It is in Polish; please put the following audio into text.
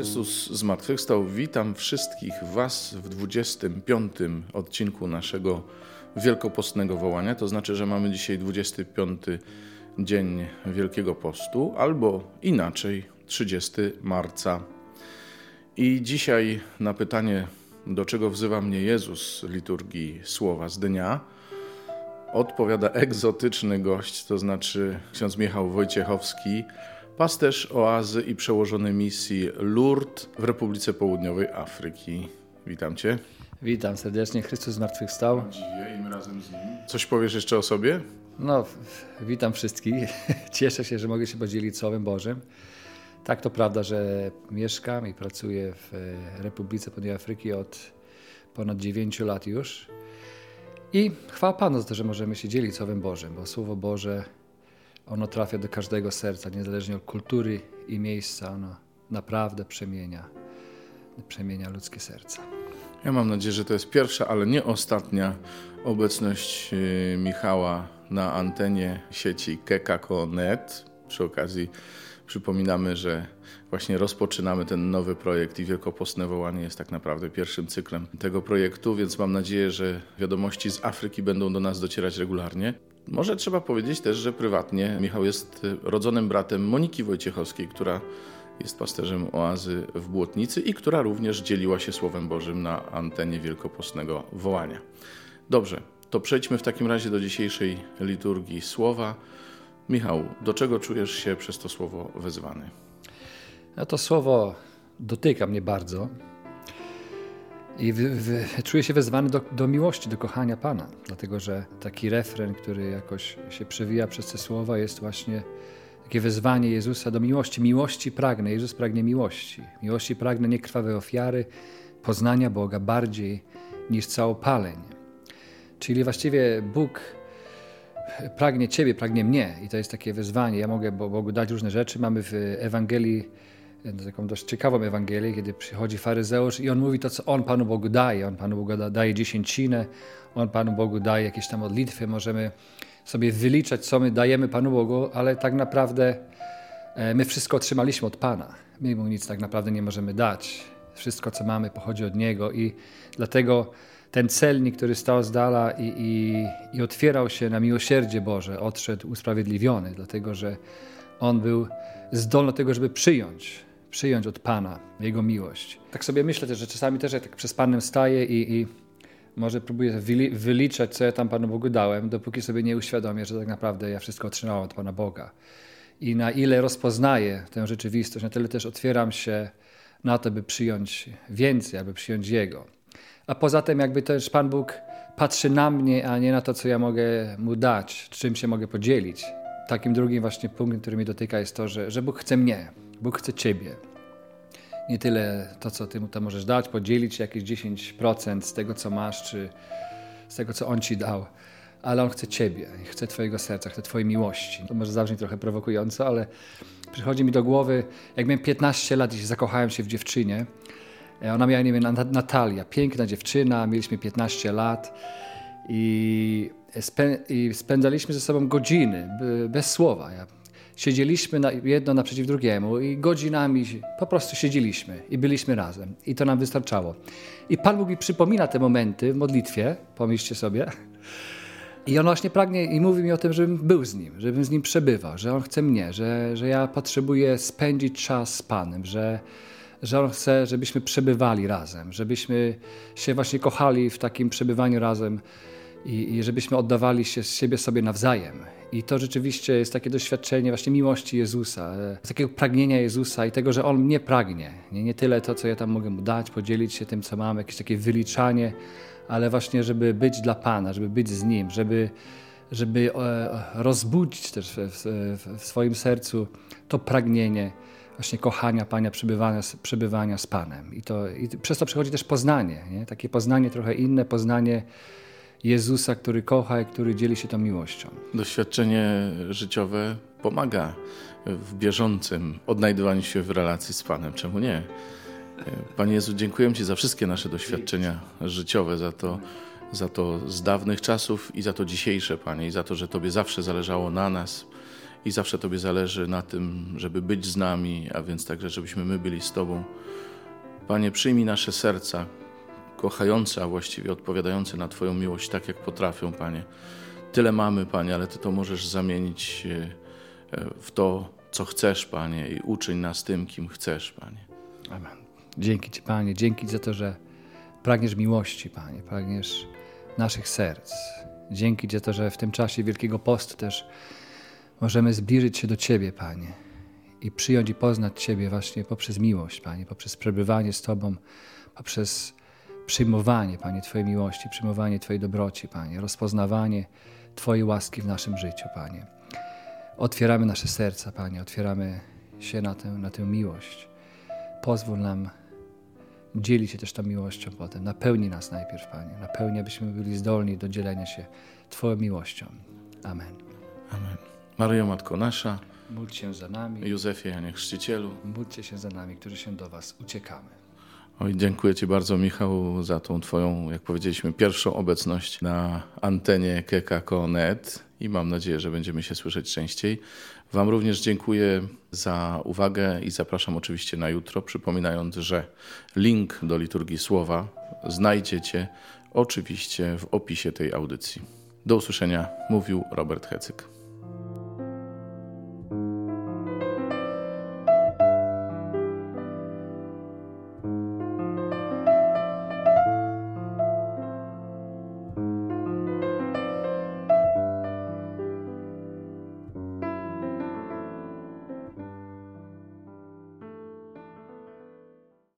Chrystus zmartwychwstał. Witam wszystkich Was w 25 odcinku naszego wielkopostnego wołania. To znaczy, że mamy dzisiaj 25 dzień Wielkiego Postu, albo inaczej 30 marca. I dzisiaj na pytanie, do czego wzywa mnie Jezus liturgii słowa z dnia, odpowiada egzotyczny gość, to znaczy ksiądz Michał Wojciechowski, pasterz oazy i przełożony misji Lourdes w Republice Południowej Afryki. Witam Cię. Witam serdecznie, Chrystus zmartwychwstał. Dziwię i my razem z Nim. Coś powiesz jeszcze o sobie? No, witam wszystkich. Cieszę się, że mogę się podzielić Słowem Bożym. Tak, to prawda, że mieszkam i pracuję w Republice Południowej Afryki od ponad 9 lat już. I chwała Panu za to, że możemy się dzielić Słowem Bożym, bo Słowo Boże ono trafia do każdego serca, niezależnie od kultury i miejsca. Ono naprawdę przemienia, przemienia ludzkie serca. Ja mam nadzieję, że to jest pierwsza, ale nie ostatnia obecność y, Michała na antenie sieci kekako.net. Przy okazji przypominamy, że właśnie rozpoczynamy ten nowy projekt i Wielkopostne Wołanie jest tak naprawdę pierwszym cyklem tego projektu, więc mam nadzieję, że wiadomości z Afryki będą do nas docierać regularnie. Może trzeba powiedzieć też, że prywatnie Michał jest rodzonym bratem Moniki Wojciechowskiej, która jest pasterzem oazy w Błotnicy i która również dzieliła się Słowem Bożym na antenie wielkopostnego wołania. Dobrze, to przejdźmy w takim razie do dzisiejszej liturgii słowa. Michał, do czego czujesz się przez to słowo wezwany? No to słowo dotyka mnie bardzo. I w, w, czuję się wezwany do, do, miłości, do kochania Pana, dlatego że taki refren, który jakoś się przewija przez te słowa, jest właśnie takie wezwanie Jezusa do miłości. Miłości pragnę, Jezus pragnie miłości. Miłości pragnę nie krwawej ofiary, poznania Boga bardziej niż całopaleń. Czyli właściwie Bóg pragnie Ciebie, pragnie mnie i to jest takie wezwanie. Ja mogę Bogu dać różne rzeczy. Mamy w Ewangelii taką dość ciekawą Ewangelię, kiedy przychodzi faryzeusz i on mówi to, co on Panu Bogu daje. On Panu Bogu daje dziesięcinę, on Panu Bogu daje jakieś tam modlitwy. Możemy sobie wyliczać, co my dajemy Panu Bogu, ale tak naprawdę my wszystko otrzymaliśmy od Pana. My Mu nic tak naprawdę nie możemy dać. Wszystko, co mamy, pochodzi od Niego i dlatego ten celnik, który stał z dala i, i, i otwierał się na miłosierdzie Boże, odszedł usprawiedliwiony, dlatego że on był zdolny do tego, żeby przyjąć przyjąć od Pana Jego miłość. Tak sobie myślę też, że czasami też jak tak przez Panem staję i, i może próbuję wyliczać, co ja tam Panu Bogu dałem, dopóki sobie nie uświadomię, że tak naprawdę ja wszystko otrzymałem od Pana Boga. I na ile rozpoznaję tę rzeczywistość, na tyle też otwieram się na to, by przyjąć więcej, aby przyjąć Jego. A poza tym jakby też Pan Bóg patrzy na mnie, a nie na to, co ja mogę Mu dać, czym się mogę podzielić. Takim drugim właśnie punktem, który mnie dotyka jest to, że, że Bóg chce mnie, Bóg chce Ciebie. Nie tyle to, co Ty mu to możesz dać, podzielić jakieś 10% z tego, co masz, czy z tego, co On Ci dał, ale On chce Ciebie, chce Twojego serca, chce Twojej miłości. To może zabrzmi trochę prowokująco, ale przychodzi mi do głowy, jak miałem 15 lat i zakochałem się w dziewczynie. Ona miała imię Natalia, piękna dziewczyna, mieliśmy 15 lat i, i spędzaliśmy ze sobą godziny bez słowa. Ja siedzieliśmy na, jedno naprzeciw drugiemu i godzinami po prostu siedzieliśmy i byliśmy razem. I to nam wystarczało. I Pan Bóg mi przypomina te momenty w modlitwie, pomyślcie sobie. I on właśnie pragnie i mówi mi o tym, żebym był z nim, żebym z nim przebywał, że on chce mnie, że, że ja potrzebuję spędzić czas z Panem, że, że on chce, żebyśmy przebywali razem, żebyśmy się właśnie kochali w takim przebywaniu razem i, i żebyśmy oddawali się z siebie sobie nawzajem. I to rzeczywiście jest takie doświadczenie właśnie miłości Jezusa, e, takiego pragnienia Jezusa i tego, że On mnie pragnie. Nie, nie tyle to, co ja tam mogę Mu dać, podzielić się tym, co mam, jakieś takie wyliczanie, ale właśnie, żeby być dla Pana, żeby być z Nim, żeby, żeby e, rozbudzić też w, w, swoim sercu to pragnienie właśnie kochania Pana, przebywania, przebywania z Panem. I, to, I przez to przychodzi też poznanie, nie? takie poznanie trochę inne, poznanie Jezusa, który kocha i który dzieli się tą miłością. Doświadczenie życiowe pomaga w bieżącym odnajdywaniu się w relacji z Panem. Czemu nie? Panie Jezu, dziękuję Ci za wszystkie nasze doświadczenia życiowe, za to, za to z dawnych czasów i za to dzisiejsze, Panie, i za to, że Tobie zawsze zależało na nas i zawsze Tobie zależy na tym, żeby być z nami, a więc także, żebyśmy my byli z Tobą. Panie, przyjmij nasze serca, kochające, a właściwie odpowiadające na Twoją miłość tak, jak potrafią, Panie. Tyle mamy, Panie, ale Ty to możesz zamienić e, e, w to, co chcesz, Panie, i uczyń nas tym, kim chcesz, Panie. Amen. Dzięki Ci, Panie, dzięki za to, że pragniesz miłości, Panie, pragniesz naszych serc. Dzięki za to, że w tym czasie Wielkiego Postu też możemy zbliżyć się do Ciebie, Panie, i przyjąć i poznać Ciebie właśnie poprzez miłość, Panie, poprzez przebywanie z Tobą, poprzez przyjmowanie, Panie, Twojej miłości, przyjmowanie Twojej dobroci, Panie, rozpoznawanie Twojej łaski w naszym życiu, Panie. Otwieramy nasze serca, Panie, otwieramy się na tę, na tę miłość. Pozwól nam dzielić się też tą miłością potem. Napełni nas najpierw, Panie. Napełni, abyśmy byli zdolni do dzielenia się Twoją miłością. Amen. Amen. Maryjo, Matko Nasza, Módl się za nami. Józefie, Janie Chrzcicielu. Módlcie się za nami, którzy się do Was uciekamy. Oj, dziękuję Ci bardzo, Michał, za tą Twoją, jak powiedzieliśmy, pierwszą obecność na antenie Kekako.net i mam nadzieję, że będziemy się słyszeć częściej. Wam również dziękuję za uwagę i zapraszam oczywiście na jutro, przypominając, że link do liturgii słowa znajdziecie oczywiście w opisie tej audycji. Do usłyszenia, mówił Robert Hecyk.